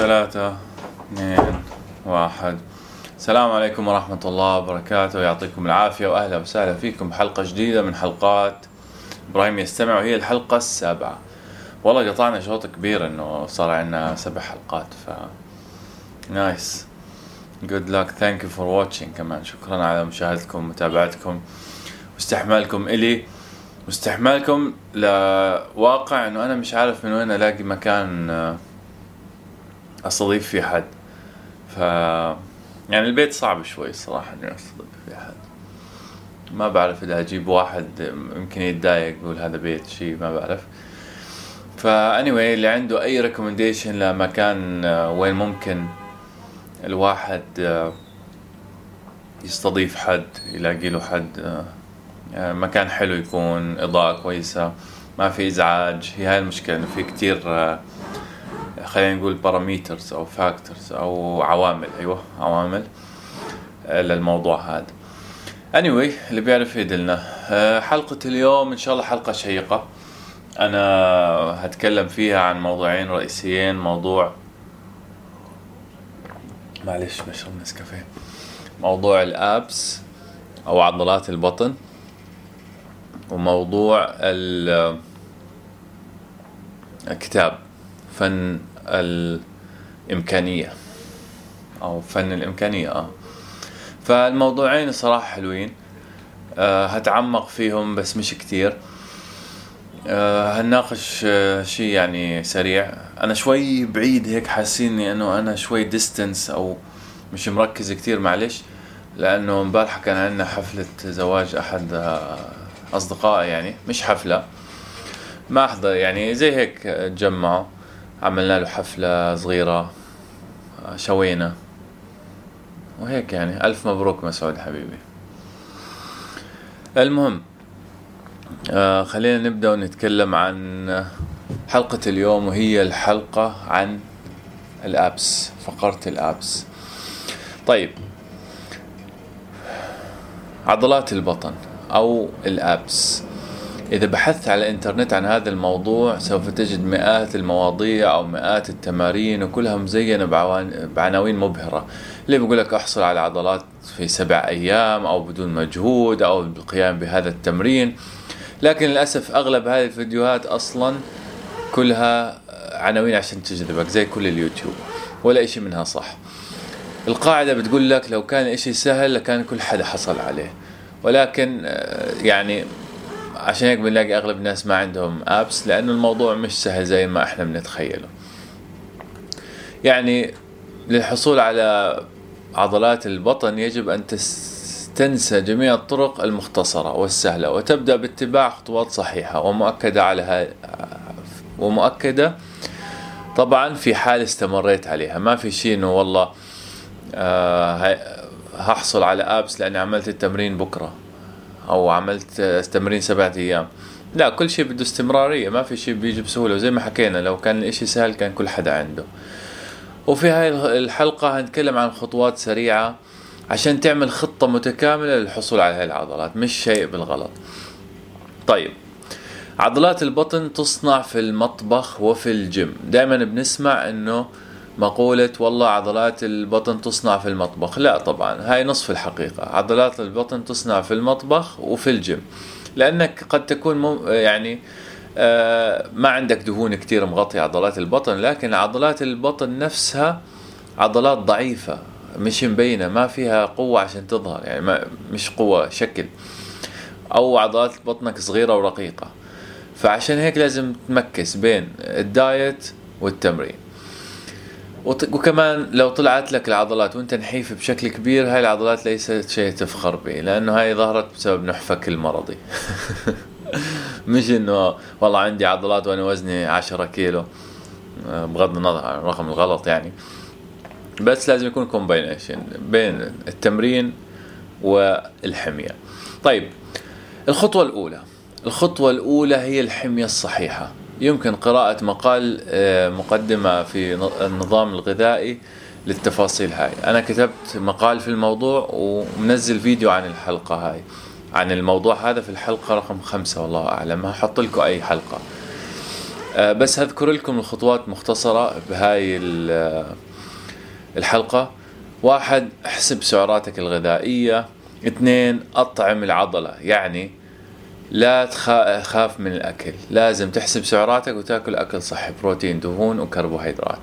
ثلاثة اثنين واحد. السلام عليكم ورحمة الله وبركاته. يعطيكم العافية وأهلا وسهلا فيكم بحلقة جديدة من حلقات إبراهيم يستمع. وهي الحلقة السابعة. والله قطعنا شوط كبير إنه صار عندنا سبع حلقات ف nice. Good luck. Thank you for watching كمان. شكرا على مشاهدتكم ومتابعتكم واستحمالكم إلي. واستحمالكم لواقع إنه أنا مش عارف من وين ألاقي مكان آه، أستضيف فيه حد ف يعني البيت صعب شوي الصراحة إني أستضيف فيه حد ما بعرف إذا أجيب واحد يمكن يتضايق يقول هذا بيت شيء ما بعرف. فا anyway اللي عنده أي recommendation لمكان آه، وين ممكن الواحد آه، يستضيف حد يلاقي له حد آه، آه، مكان حلو يكون إضاءة كويسة ما في إزعاج. هي هاي المشكلة إنه في كتير خلينا نقول parameters أو factors أو عوامل أيوه عوامل آه، للموضوع هذا. Anyway اللي بيعرف يدلنا. آه، حلقة اليوم إن شاء الله حلقة شيقة. أنا هتكلم فيها عن موضوعين رئيسيين موضوع معلش بشرب نسكافيه. موضوع ال abs أو عضلات البطن وموضوع ال- الكتاب فن الإمكانية أو فن الإمكانية آه. فالموضوعين صراحة حلوين. آه هتعمق فيهم بس مش كتير. آه هنناقش آه شيء يعني سريع. أنا شوي بعيد هيك حاسيني إنه أنا شوي ديستنس أو مش مركز كتير معلش لأنه امبارح كان عندنا حفلة زواج أحد آه أصدقائي يعني. مش حفلة ما أحضر يعني زي هيك تجمعوا. عملنا له حفلة صغيرة شوينا. وهيك يعني. ألف مبروك مسعود حبيبي. المهم آه خلينا نبدأ ونتكلم عن حلقة اليوم وهي الحلقة عن الأبس فقرة الأبس. طيب. عضلات البطن أو الأبس. إذا بحثت على الإنترنت عن هذا الموضوع سوف تجد مئات المواضيع أو مئات التمارين وكلها مزينة بعناوين مبهرة. اللي بيقول لك أحصل على عضلات في سبع أيام أو بدون مجهود أو بالقيام بهذا التمرين؟ لكن للأسف أغلب هذه الفيديوهات أصلا كلها عناوين عشان تجذبك زي كل اليوتيوب ولا إشي منها صح. القاعدة بتقول لك لو كان إشي سهل لكان كل حدا حصل عليه. ولكن آه، يعني عشان هيك بنلاقي أغلب الناس ما عندهم ابس لأنه الموضوع مش سهل زي ما إحنا بنتخيله. يعني للحصول على عضلات البطن يجب أن تس- تنسى جميع الطرق المختصرة والسهلة وتبدأ باتباع خطوات صحيحة ومؤكدة على ومؤكدة طبعا في حال استمريت عليها. ما في شيء إنه والله آه هحصل على ابس لأني عملت التمرين بكرة. أو عملت تمرين سبعة أيام. لا كل شيء بده استمرارية ما في شيء بيجي بسهولة. وزي ما حكينا لو كان الإشي سهل كان كل حدا عنده. وفي هاي الحلقة هنتكلم عن خطوات سريعة عشان تعمل خطة متكاملة للحصول على هاي العضلات مش شيء بالغلط. طيب عضلات البطن تصنع في المطبخ وفي الجيم. دائما بنسمع إنه مقولة والله عضلات البطن تصنع في المطبخ. لا طبعا هاي نصف الحقيقة. عضلات البطن تصنع في المطبخ وفي الجيم. لأنك قد تكون مم يعني آه ما عندك دهون كتير مغطية عضلات البطن لكن عضلات البطن نفسها عضلات ضعيفة مش مبينة ما فيها قوة عشان تظهر يعني ما مش قوة شكل. أو عضلات بطنك صغيرة ورقيقة. فعشان هيك لازم ت mix بين ال diet والتمرين. وكمان لو طلعت لك العضلات وانت نحيف بشكل كبير هاي العضلات ليست شيء تفخر به لأنه هاي ظهرت بسبب نحفك المرضي. مش إنه والله عندي عضلات وأنا وزني عشرة كيلو بغض النظر عن الرقم الغلط يعني. بس لازم يكون كومباينيشن بين التمرين والحمية. طيب الخطوة الأولى. الخطوة الأولى هي الحمية الصحيحة. يمكن قراءة مقال آه، مقدمة في النظام الغذائي للتفاصيل هاي. أنا كتبت مقال في الموضوع ومنزل فيديو عن الحلقة هاي. عن الموضوع هذا في الحلقة رقم خمسة والله أعلم. هحط لكم أي حلقة. آه، بس هذكر لكم الخطوات مختصرة بهاي الحلقة. واحد احسب سعراتك الغذائية. اثنين أطعم العضلة. يعني لا تخاف من الأكل. لازم تحسب سعراتك وتأكل أكل صحي. بروتين دهون وكربوهيدرات.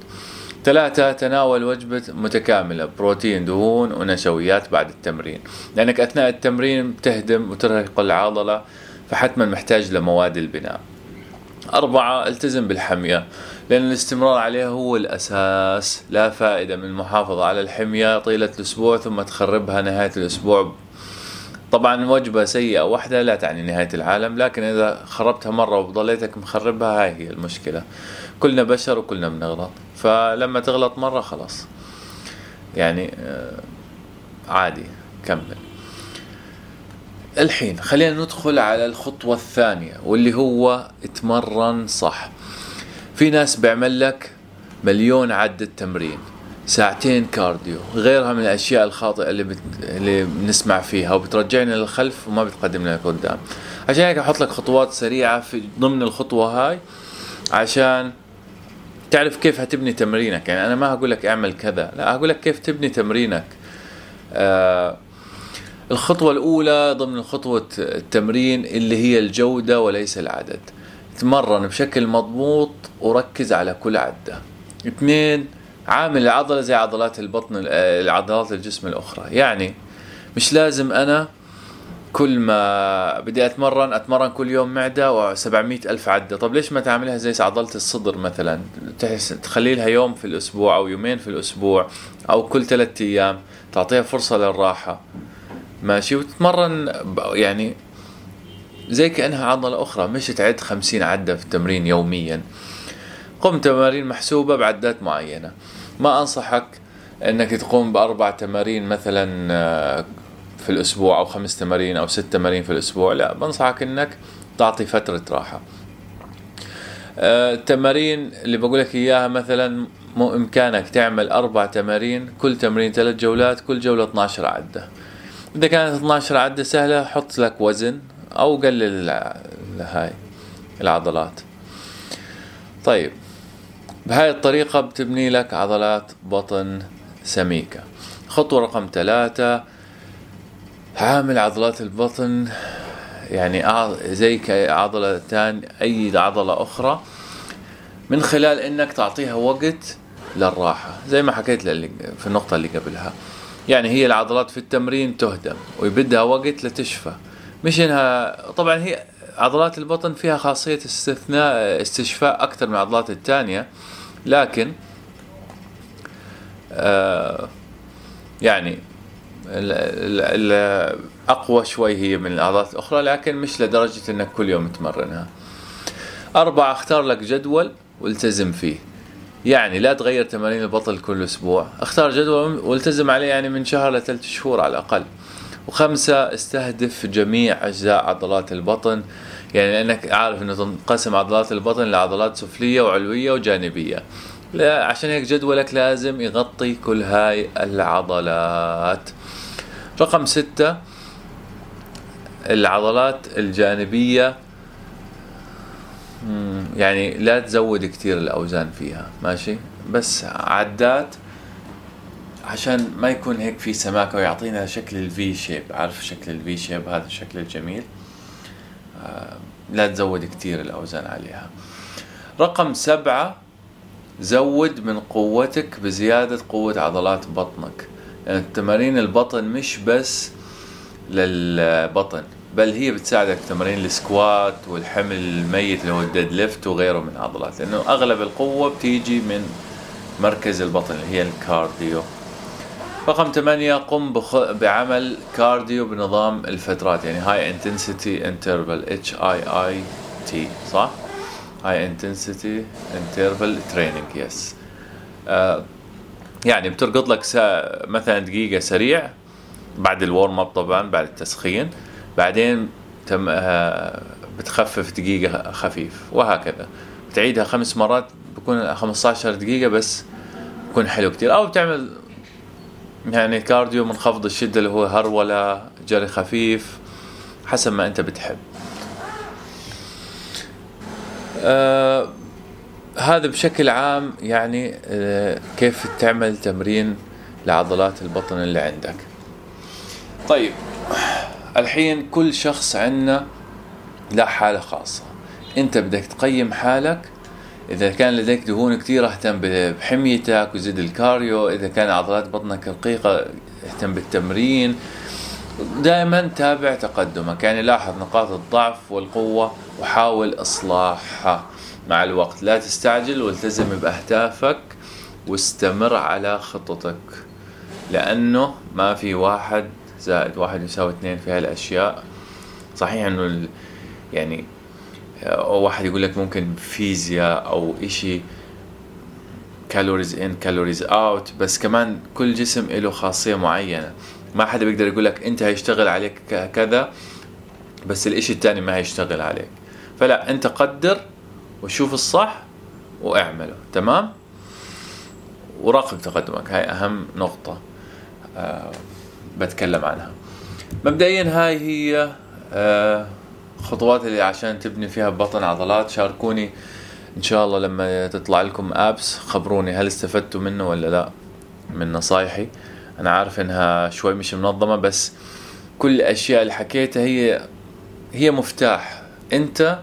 ثلاثة تناول وجبة متكاملة. بروتين دهون ونشويات بعد التمرين. لأنك أثناء التمرين بتهدم وترهق العضلة فحتما محتاج لمواد البناء. أربعة التزم بالحمية. لأن الاستمرار عليها هو الأساس. لا فائدة من المحافظة على الحمية. طيلة الأسبوع ثم تخربها نهاية الأسبوع طبعا وجبة سيئة واحدة لا تعني نهاية العالم لكن إذا خربتها مرة وضليتك مخربها هاي هي المشكلة. كلنا بشر وكلنا بنغلط فلما تغلط مرة خلاص. يعني آه، عادي كمل. الحين خلينا ندخل على الخطوة الثانية واللي هو اتمرن صح. في ناس بيعمل لك مليون عدة تمرين. ساعتين كارديو غيرها من الأشياء الخاطئة اللي بت... اللي بنسمع فيها وبترجعنا للخلف وما بتقدمنا لقدام. عشان هيك أحط لك خطوات سريعة في ضمن الخطوة هاي عشان تعرف كيف هتبني تمرينك. يعني أنا ما هقول لك أعمل كذا لا هقول لك كيف تبني تمرينك. آه الخطوة الأولى ضمن خطوة التمرين اللي هي الجودة وليس العدد. تمرن بشكل مضبوط وركز على كل عدة. اثنين عامل العضلة زي عضلات البطن العضلات الجسم الأخرى. يعني مش لازم أنا كل ما بدي أتمرن أتمرن كل يوم معدة و700 ألف عدة. طب ليش ما تعملها زي عضلة الصدر مثلا؟ تخلي لها يوم في الأسبوع أو يومين في الأسبوع أو كل ثلاثة أيام تعطيها فرصة للراحة. ماشي؟ وتتمرن يعني زي كأنها عضلة أخرى مش تعد خمسين عدة في التمرين يوميا. قم تمارين محسوبة بعدات معينة. ما أنصحك أنك تقوم بأربع تمارين مثلا آه، في الأسبوع أو خمس تمارين أو ست تمارين في الأسبوع. لا بنصحك أنك تعطي فترة راحة. آه، التمارين اللي بقول لك إياها مثلا مو إمكانك تعمل أربع تمارين. كل تمرين ثلاث جولات كل جولة 12 عدة. إذا كانت 12 عدة سهلة حط لك وزن أو قلل هاي العضلات. طيب بهاي الطريقة بتبني لك عضلات بطن سميكة. خطوة رقم ثلاثة عامل عضلات البطن يعني زي كعضلة تاني أي عضلة أخرى من خلال إنك تعطيها وقت للراحة زي ما حكيت في النقطة اللي قبلها. يعني هي العضلات في التمرين تهدم ويبدها وقت لتشفى. مش إنها طبعا هي عضلات البطن فيها خاصية استثناء استشفاء أكثر من العضلات الثانية لكن آه يعني الأقوى شوي هي من العضلات الأخرى لكن مش لدرجة أنك كل يوم تمرنها. أربعة أختار لك جدول والتزم فيه. يعني لا تغير تمارين البطل كل أسبوع. أختار جدول والتزم عليه يعني من شهر لثلاث شهور على الأقل. وخمسة استهدف جميع أجزاء عضلات البطن. يعني لأنك عارف إنه تنقسم عضلات البطن لعضلات سفلية وعلوية وجانبية. لا عشان هيك جدولك لازم يغطي كل هاي العضلات. رقم ستة العضلات الجانبية. يعني لا تزود كتير الأوزان فيها ماشي؟ بس عدات عشان ما يكون هيك في سماكة ويعطينا شكل ال V shape عارف شكل ال V shape هذا الشكل الجميل. لا تزود كتير الأوزان عليها. رقم سبعة زود من قوتك بزيادة قوة عضلات بطنك. يعني تمارين البطن مش بس للبطن بل هي بتساعدك تمارين ال squat والحمل الميت اللي هو ال deadlift وغيره من العضلات. لأنه أغلب القوة بتيجي من مركز البطن اللي هي ال core. رقم ثمانية قم. بعمل cardio بنظام الفترات يعني high intensity interval H I I T صح؟ High intensity interval training yes يعني بترقد لك. مثلا دقيقة سريع بعد ال warm up طبعا بعد التسخين بعدين تم آه، بتخفف دقيقة خفيف وهكذا بتعيدها خمس مرات بكون 15 دقيقة بس بكون حلو كتير أو بتعمل يعني cardio منخفض الشدة اللي هو هرولة جري خفيف حسب ما أنت بتحب. أه هذا بشكل عام يعني آه، كيف تعمل تمرين لعضلات البطن اللي عندك. طيب الحين كل شخص عندنا له حالة خاصة. أنت بدك تقيم حالك إذا كان لديك دهون كثير اهتم بحميتك وزيد الكاريو إذا كان عضلات بطنك رقيقة اهتم بالتمرين. دائما تابع تقدمك. يعني لاحظ نقاط الضعف والقوة وحاول إصلاحها. مع الوقت لا تستعجل والتزم بأهدافك واستمر على خطتك لأنه ما في واحد زائد واحد يساوي اثنين في هالأشياء. صحيح إنه يعني واحد يقول لك ممكن فيزياء أو إشي Calories in calories out بس كمان كل جسم له خاصية معينة. ما حدا بيقدر يقول لك أنت هيشتغل عليك كذا بس الإشي التاني ما هيشتغل عليك. فلا أنت قدر وشوف الصح واعمله. تمام؟ وراقب تقدمك. هاي أهم نقطة أه بتكلم عنها. مبدئيا هاي هي أه خطوات اللي عشان تبني فيها بطن عضلات شاركوني. إن شاء الله لما تطلع لكم ابس خبروني هل استفدتوا منه ولا لا من نصايحي. أنا عارف إنها شوي مش منظمة بس كل الأشياء اللي حكيتها هي هي مفتاح. أنت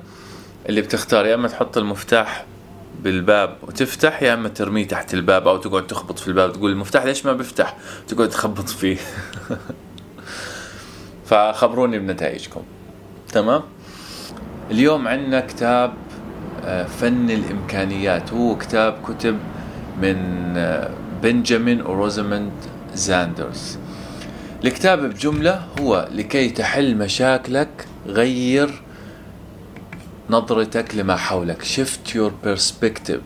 اللي بتختار يا إما تحط المفتاح بالباب وتفتح يا إما ترميه تحت الباب أو تقعد تخبط في الباب تقول المفتاح ليش ما بيفتح؟ تقعد تخبط فيه. فخبروني بنتائجكم. تمام؟ اليوم عندنا كتاب آه، فن الإمكانيات. هو كتاب كتب من آه، بنجامين وروزموند زاندرز. الكتاب بجملة هو لكي تحل مشاكلك غير نظرتك لما حولك. Shift your perspective.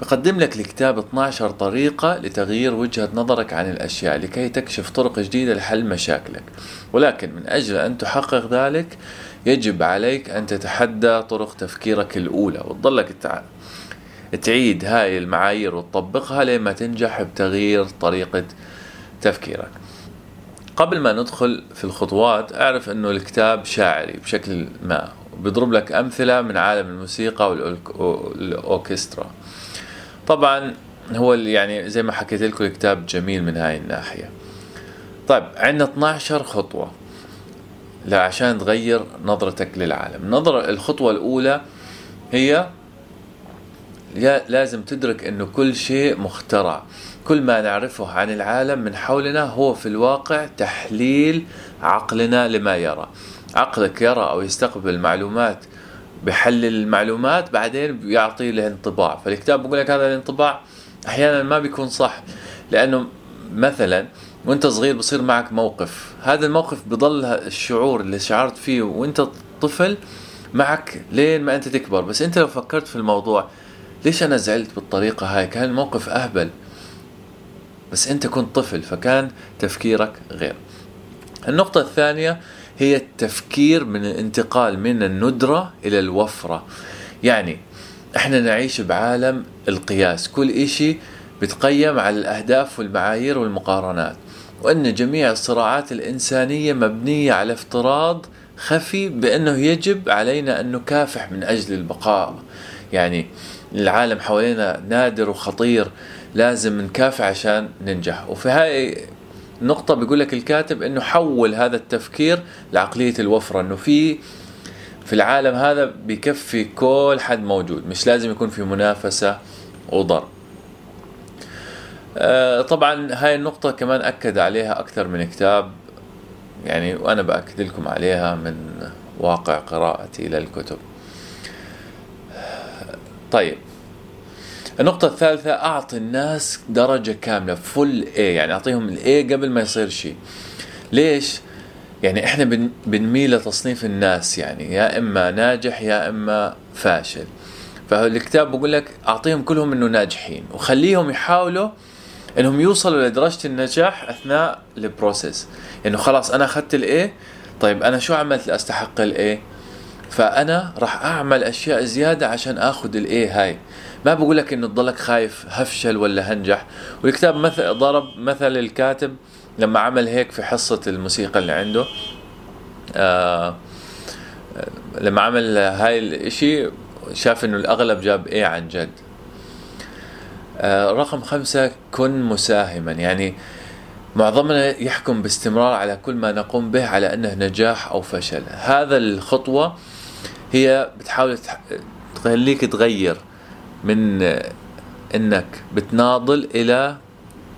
بقدم لك الكتاب 12 طريقة لتغيير وجهة نظرك عن الأشياء لكي تكشف طرق جديدة لحل مشاكلك. ولكن من أجل أن تحقق ذلك يجب عليك أن تتحدى طرق تفكيرك الأولى وتظلك تعيد هاي المعايير وتطبقها لما تنجح بتغيير طريقة تفكيرك. قبل ما ندخل في الخطوات أعرف إنه الكتاب شاعري بشكل ما بيضرب لك أمثلة من عالم الموسيقى والأوركسترا. طبعا هو يعني زي ما حكيت لكم الكتاب جميل من هاي الناحية. طيب عندنا 12 خطوة. عشان تغير نظرتك للعالم. نظرة الخطوة الأولى هي لازم تدرك أنه كل شيء مخترع. كل ما نعرفه عن العالم من حولنا هو في الواقع تحليل عقلنا لما يرى. عقلك يرى أو يستقبل معلومات بحلل المعلومات بعدين بيعطي له انطباع فالكتاب بيقول لك هذا الانطباع أحيانا ما بيكون صح لأنه مثلا وانت صغير بصير معك موقف. هذا الموقف بضل الشعور اللي شعرت فيه وانت طفل معك لين ما انت تكبر. بس انت لو فكرت في الموضوع ليش أنا زعلت بالطريقة هاي؟ كان الموقف اهبل. بس انت كنت طفل فكان تفكيرك غير. النقطة الثانية هي التفكير من الانتقال من الندرة إلى الوفرة. يعني إحنا نعيش بعالم القياس. كل إشي بتقيم على الأهداف والمعايير والمقارنات. وأن جميع الصراعات الإنسانية مبنية على افتراض خفي بأنه يجب علينا أن نكافح من أجل البقاء. يعني العالم حوالينا نادر وخطير لازم نكافح عشان ننجح. وفي هاي نقطة بيقول لك الكاتب إنه حول هذا التفكير لعقلية الوفرة إنه في في العالم هذا بيكفي كل حد موجود مش لازم يكون في منافسة وضرب. طبعا هاي النقطة كمان أكد عليها أكثر من كتاب يعني وأنا بأكد لكم عليها من واقع قراءتي للكتب طيب النقطة الثالثة أعطي الناس درجة كاملة فل A يعني أعطيهم الإي قبل ما يصير شيء ليش؟ يعني إحنا بنميل لتصنيف الناس يعني يا إما ناجح يا إما فاشل. فالكتاب بقول لك أعطيهم كلهم إنه ناجحين وخليهم يحاولوا إنهم يوصلوا لدرجة النجاح أثناء ال process. انه خلاص أنا أخذت ال A طيب أنا شو عملت لأستحق ال A فأنا راح أعمل أشياء زيادة عشان آخذ ال A هاي. ما بقول لك إنه تضلك خايف هفشل ولا هنجح. والكتاب مثل ضرب مثل الكاتب لما عمل هيك في حصة الموسيقى اللي عنده. آه لما عمل هاي الإشي شاف إنه الأغلب جاب إيه عن جد. رقم خمسة كن مساهما. يعني معظمنا يحكم باستمرار على كل ما نقوم به على أنه نجاح أو فشل. هذا الخطوة هي بتحاول تخليك تغير من إنك بتناضل إلى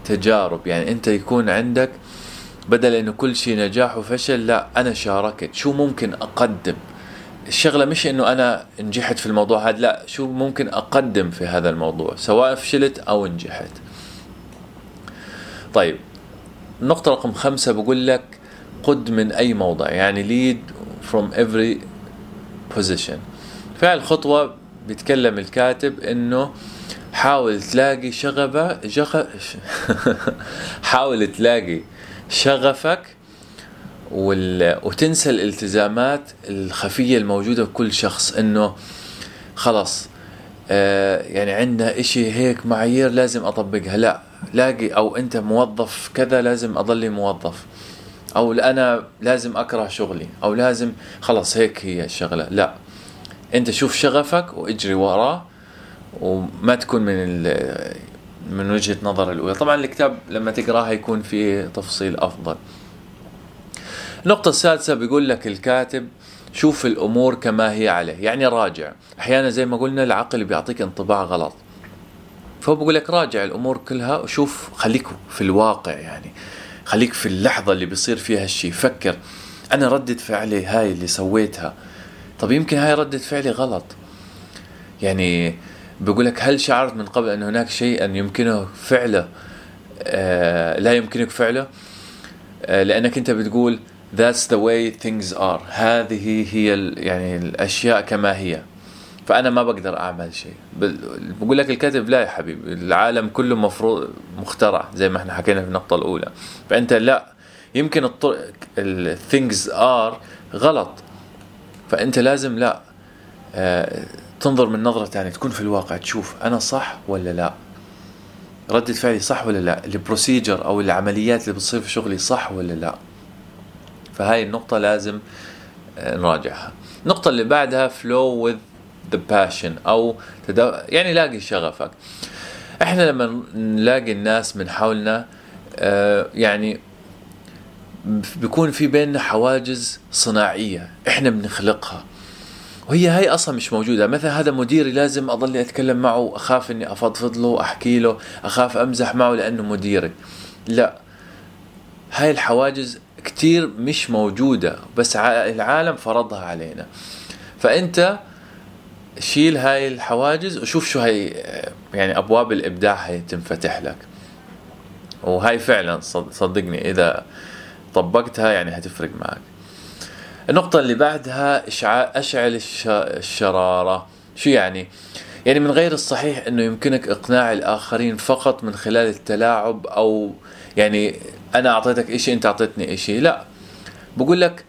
تجارب. يعني أنت يكون عندك بدل إنه كل شيء نجاح وفشل لا أنا شاركت. شو ممكن أقدم؟ الشغلة مش إنه أنا نجحت في الموضوع هذا لا شو ممكن أقدم في هذا الموضوع سواء فشلت أو نجحت. طيب النقطة رقم خمسة بقول لك قد من أي موضع يعني lead from every position. في الخطوة بيتكلم الكاتب إنه حاول تلاقي شغفة جغ... حاول تلاقي شغفك وال... وتنسى الالتزامات الخفية الموجودة بكل شخص إنه خلاص آه يعني عندنا إشي هيك معايير لازم أطبقها. لا لاقي أو أنت موظف كذا لازم أضلي موظف. أو أنا لازم أكره شغلي. أو لازم خلاص هيك هي الشغلة. لا أنت شوف شغفك وإجري وراه وما تكون من من وجهة نظر الأولى. طبعا الكتاب لما تقرأه يكون فيه تفصيل أفضل. النقطة السادسة بيقول لك الكاتب شوف الأمور كما هي عليه. يعني راجع. أحيانا زي ما قلنا العقل بيعطيك انطباع غلط. فهو بيقول لك راجع الأمور كلها وشوف خليك في الواقع يعني. خليك في اللحظة اللي بيصير فيها الشيء فكر. أنا ردة فعلي هاي اللي سويتها. طب يمكن هاي ردة فعلي غلط. يعني بيقول لك هل شعرت من قبل أن هناك شيئا يمكنه فعله؟ آه لا يمكنك فعله؟ آه لأنك أنت بتقول that's the way things are. هذه هي يعني الأشياء كما هي. فأنا ما بقدر أعمل شيء. بقول لك الكاتب لا يا حبيبي. العالم كله مفروض مخترع زي ما إحنا حكينا في النقطة الأولى. فأنت لا. يمكن الطرق things are غلط. فأنت لازم لا. آه تنظر من نظرة ثانية. تكون في الواقع تشوف أنا صح ولا لا. ردة فعلي صح ولا لا. البروسيجر أو العمليات اللي بتصير في شغلي صح ولا لا. فهاي النقطة لازم آه، نراجعها. النقطة اللي بعدها flow with the passion أو تدو... يعني لاقي شغفك. إحنا لما نلاقي الناس من حولنا آه يعني بيكون في بيننا حواجز صناعية إحنا بنخلقها. وهي هاي أصلا مش موجودة. مثلا هذا مديري لازم اضل أتكلم معه اخاف إني أفضفض له احكي له أخاف أمزح معه لأنه مديري. لا. هاي الحواجز كتير مش موجودة بس العالم فرضها علينا. فأنت شيل هاي الحواجز وشوف شو هاي يعني أبواب الإبداع هي تنفتح لك. وهاي فعلا صدقني إذا طبقتها يعني هتفرق معك. النقطة اللي بعدها أشعل الشرارة. شو يعني؟ يعني من غير الصحيح أنه يمكنك إقناع الآخرين فقط من خلال التلاعب أو يعني أنا أعطيتك إشي أنت أعطيتني إشي. لا. بقول لك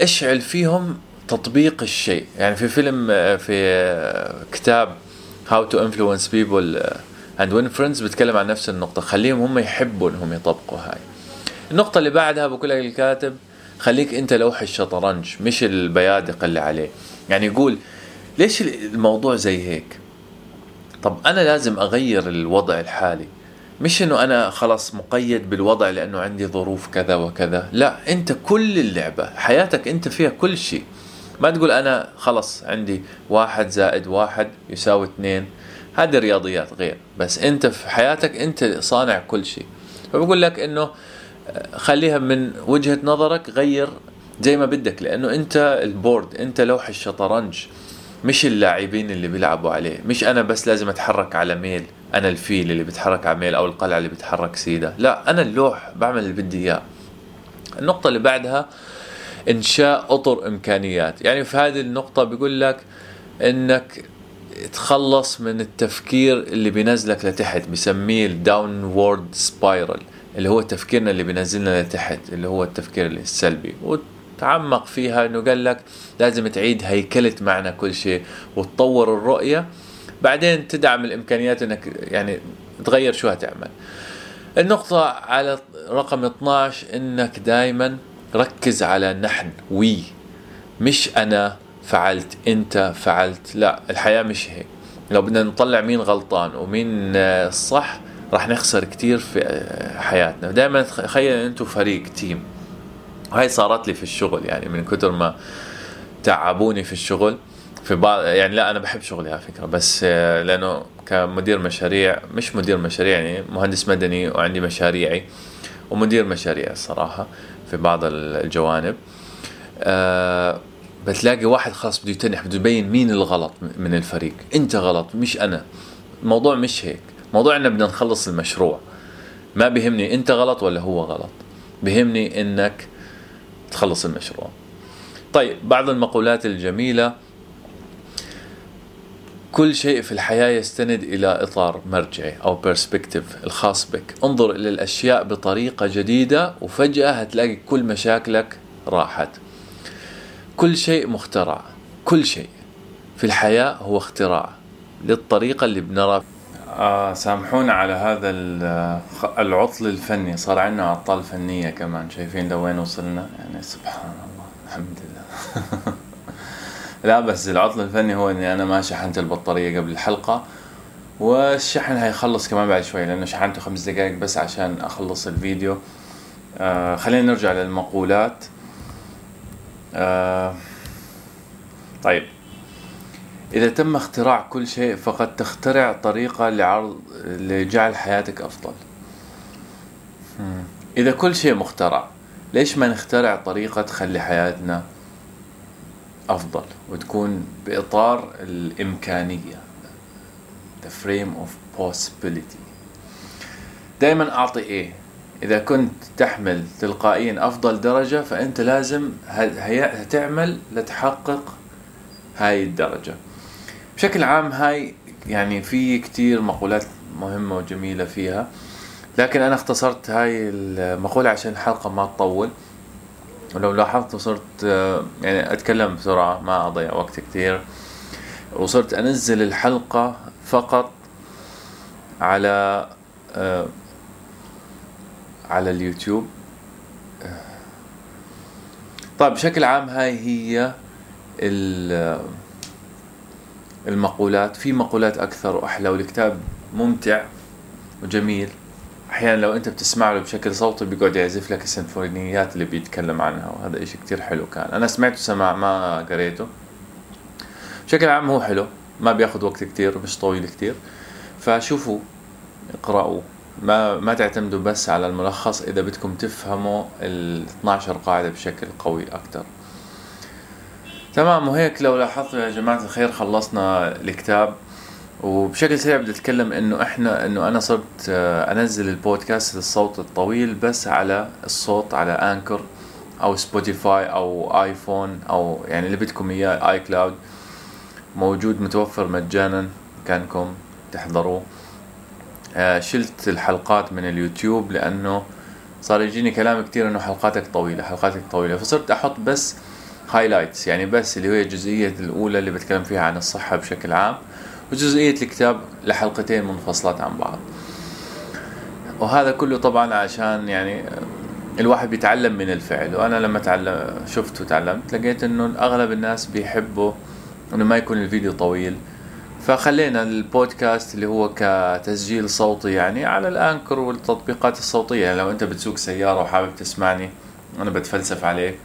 اشعل فيهم تطبيق الشيء. يعني في فيلم في كتاب How to Influence People and Win Friends بيتكلم عن نفس النقطة. خليهم هم يحبوا إنهم يطبقوا هاي. النقطة اللي بعدها بقول لك الكاتب خليك أنت لوح الشطرنج مش البيادق اللي عليه. يعني يقول ليش الموضوع زي هيك؟ طب أنا لازم أغير الوضع الحالي. مش إنه أنا خلاص مقيد بالوضع لأنه عندي ظروف كذا وكذا. لا أنت كل اللعبة حياتك أنت فيها كل شيء. ما تقول أنا خلص عندي واحد زائد واحد يساوي اثنين. هذه رياضيات غير. بس أنت في حياتك أنت صانع كل شيء. فبقول لك إنه خليها من وجهة نظرك غير زي ما بدك. لأنه أنت ال board أنت لوح الشطرنج. مش اللاعبين اللي بيلعبوا عليه. مش أنا بس لازم أتحرك على ميل أنا الفيل اللي بيتحرك على ميل أو القلعة اللي بيتحرك سيدة. لا أنا اللوح بعمل اللي بدي إياه. النقطة اللي بعدها إنشاء أطر إمكانيات. يعني في هذه النقطة بيقول لك إنك تخلص من التفكير اللي بينزلك لتحت بسميه ال downward spiral اللي هو تفكيرنا اللي بينزلنا لتحت اللي هو التفكير السلبي. وتعمق فيها إنه قال لك لازم تعيد هيكلة معنى كل شيء وتطور الرؤية. بعدين تدعم الإمكانيات إنك يعني تغير شو هتعمل. النقطة على رقم 12 إنك دائما ركز على نحن وي مش أنا فعلت أنت فعلت. لا الحياة مش هيك. لو بدنا نطلع مين غلطان ومين الصح راح نخسر كتير في حياتنا. دائما تخيل أنتم فريق تيم وهي صارت لي في الشغل يعني من كثر ما تعبوني في الشغل في بعض يعني لا أنا بحب شغلي على فكرة بس آه، لأنه كمدير مشاريع مش مدير مشاريع يعني مهندس مدني وعندي مشاريعي ومدير مشاريع الصراحه في بعض الجوانب أه بتلاقي واحد خلاص بده يتنح بده يبين مين الغلط من الفريق أنت غلط مش أنا. الموضوع مش هيك موضوع ان بدنا نخلص المشروع. ما بيهمني أنت غلط ولا هو غلط بيهمني إنك تخلص المشروع. طيب بعض المقولات الجميلة كل شيء في الحياة يستند إلى إطار مرجعي أو برسبكتيف الخاص بك. انظر إلى الأشياء بطريقة جديدة وفجأة هتلاقي كل مشاكلك راحت. كل شيء مخترع. كل شيء في الحياة هو اختراع للطريقة اللي بنرى آه سامحونا على هذا العطل الفني. صار عندنا عطال فنية كمان. شايفين لوين وصلنا؟ يعني سبحان الله الحمد لله. لا بس العطل الفني هو إني أنا ما شحنت البطارية قبل الحلقة والشحن هيخلص كمان بعد شوي لأنه شحنته خمس دقائق بس عشان أخلص الفيديو. آه خلينا نرجع للمقولات. آه طيب. إذا تم اختراع كل شيء فقد تخترع طريقة لعرض لجعل حياتك أفضل. إذا كل شيء مخترع ليش ما نخترع طريقة تخلي حياتنا أفضل وتكون بإطار الإمكانية؟ The frame of possibility. دائما أعطي إيه إذا كنت تحمل تلقائيا أفضل درجة فأنت لازم هتعمل لتحقق هاي الدرجة. بشكل عام هاي يعني في كتير مقولات مهمة وجميلة فيها لكن أنا اختصرت هاي المقولة عشان الحلقة ما تطول. ولو لاحظت صرت يعني أتكلم بسرعة ما أضيع وقت كتير. وصرت أنزل الحلقة فقط على على اليوتيوب. طيب بشكل عام هاي هي المقولات. في مقولات أكثر وأحلى والكتاب ممتع وجميل. أحيانا لو أنت بتسمع له بشكل صوتي بيقعد يعزف لك السيمفونيات اللي بيتكلم عنها وهذا إشي كتير حلو كان. أنا سمعته سماع ما قريته. بشكل عام هو حلو ما بياخد وقت كتير مش طويل كتير. فشوفوا اقرأوا. ما ما تعتمدوا بس على الملخص إذا بدكم تفهموا ال 12 قاعدة بشكل قوي أكثر تمام وهيك لو لاحظتوا يا جماعة الخير خلصنا الكتاب. وبشكل سريع بدي أتكلم إنه إحنا إنه أنا صرت آه، أنزل البودكاست الصوت الطويل بس على الصوت على انكر أو Spotify أو iPhone أو يعني اللي بدكم إياه اي cloud موجود متوفر مجانا كانكم تحضروه. آه، شلت الحلقات من اليوتيوب لأنه صار يجيني كلام كتير إنه حلقاتك طويلة حلقاتك طويلة. فصرت أحط بس highlights يعني بس اللي هي الجزئية الأولى اللي بتكلم فيها عن الصحة بشكل عام وجزئية الكتاب لحلقتين منفصلات عن بعض. وهذا كله طبعا عشان يعني الواحد بيتعلم من الفعل. وأنا لما تعلم شفت وتعلمت لقيت إنه أغلب الناس بيحبوا إنه ما يكون الفيديو طويل. فخلينا البودكاست اللي هو كتسجيل صوتي يعني على الأنكر والتطبيقات الصوتية. يعني لو أنت بتسوق سيارة وحابب تسمعني أنا بتفلسف عليك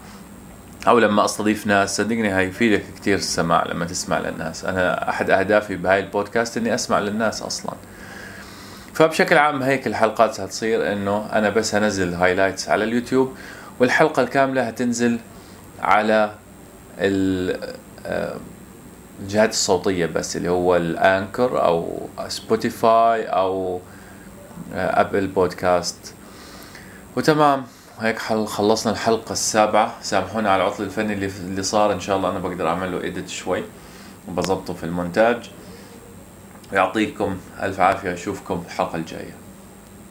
أو لما أستضيف ناس صدقني هيفيدك كثير السماع لما تسمع للناس. أنا أحد أهدافي بهاي البودكاست إني أسمع للناس أصلا. فبشكل عام هيك الحلقات هتصير إنه أنا بس هنزل highlights على اليوتيوب والحلقة الكاملة هتنزل على آه، الجهات الصوتية بس اللي هو ال Anchor أو Spotify أو Apple آه، بودكاست وتمام. هيك خلصنا الحلقة السابعة سامحونا على العطل الفني اللي, اللي صار. إن شاء الله أنا بقدر أعمل له edit شوي وبظبطه في المونتاج. يعطيكم ألف عافية أشوفكم الحلقة الجاية.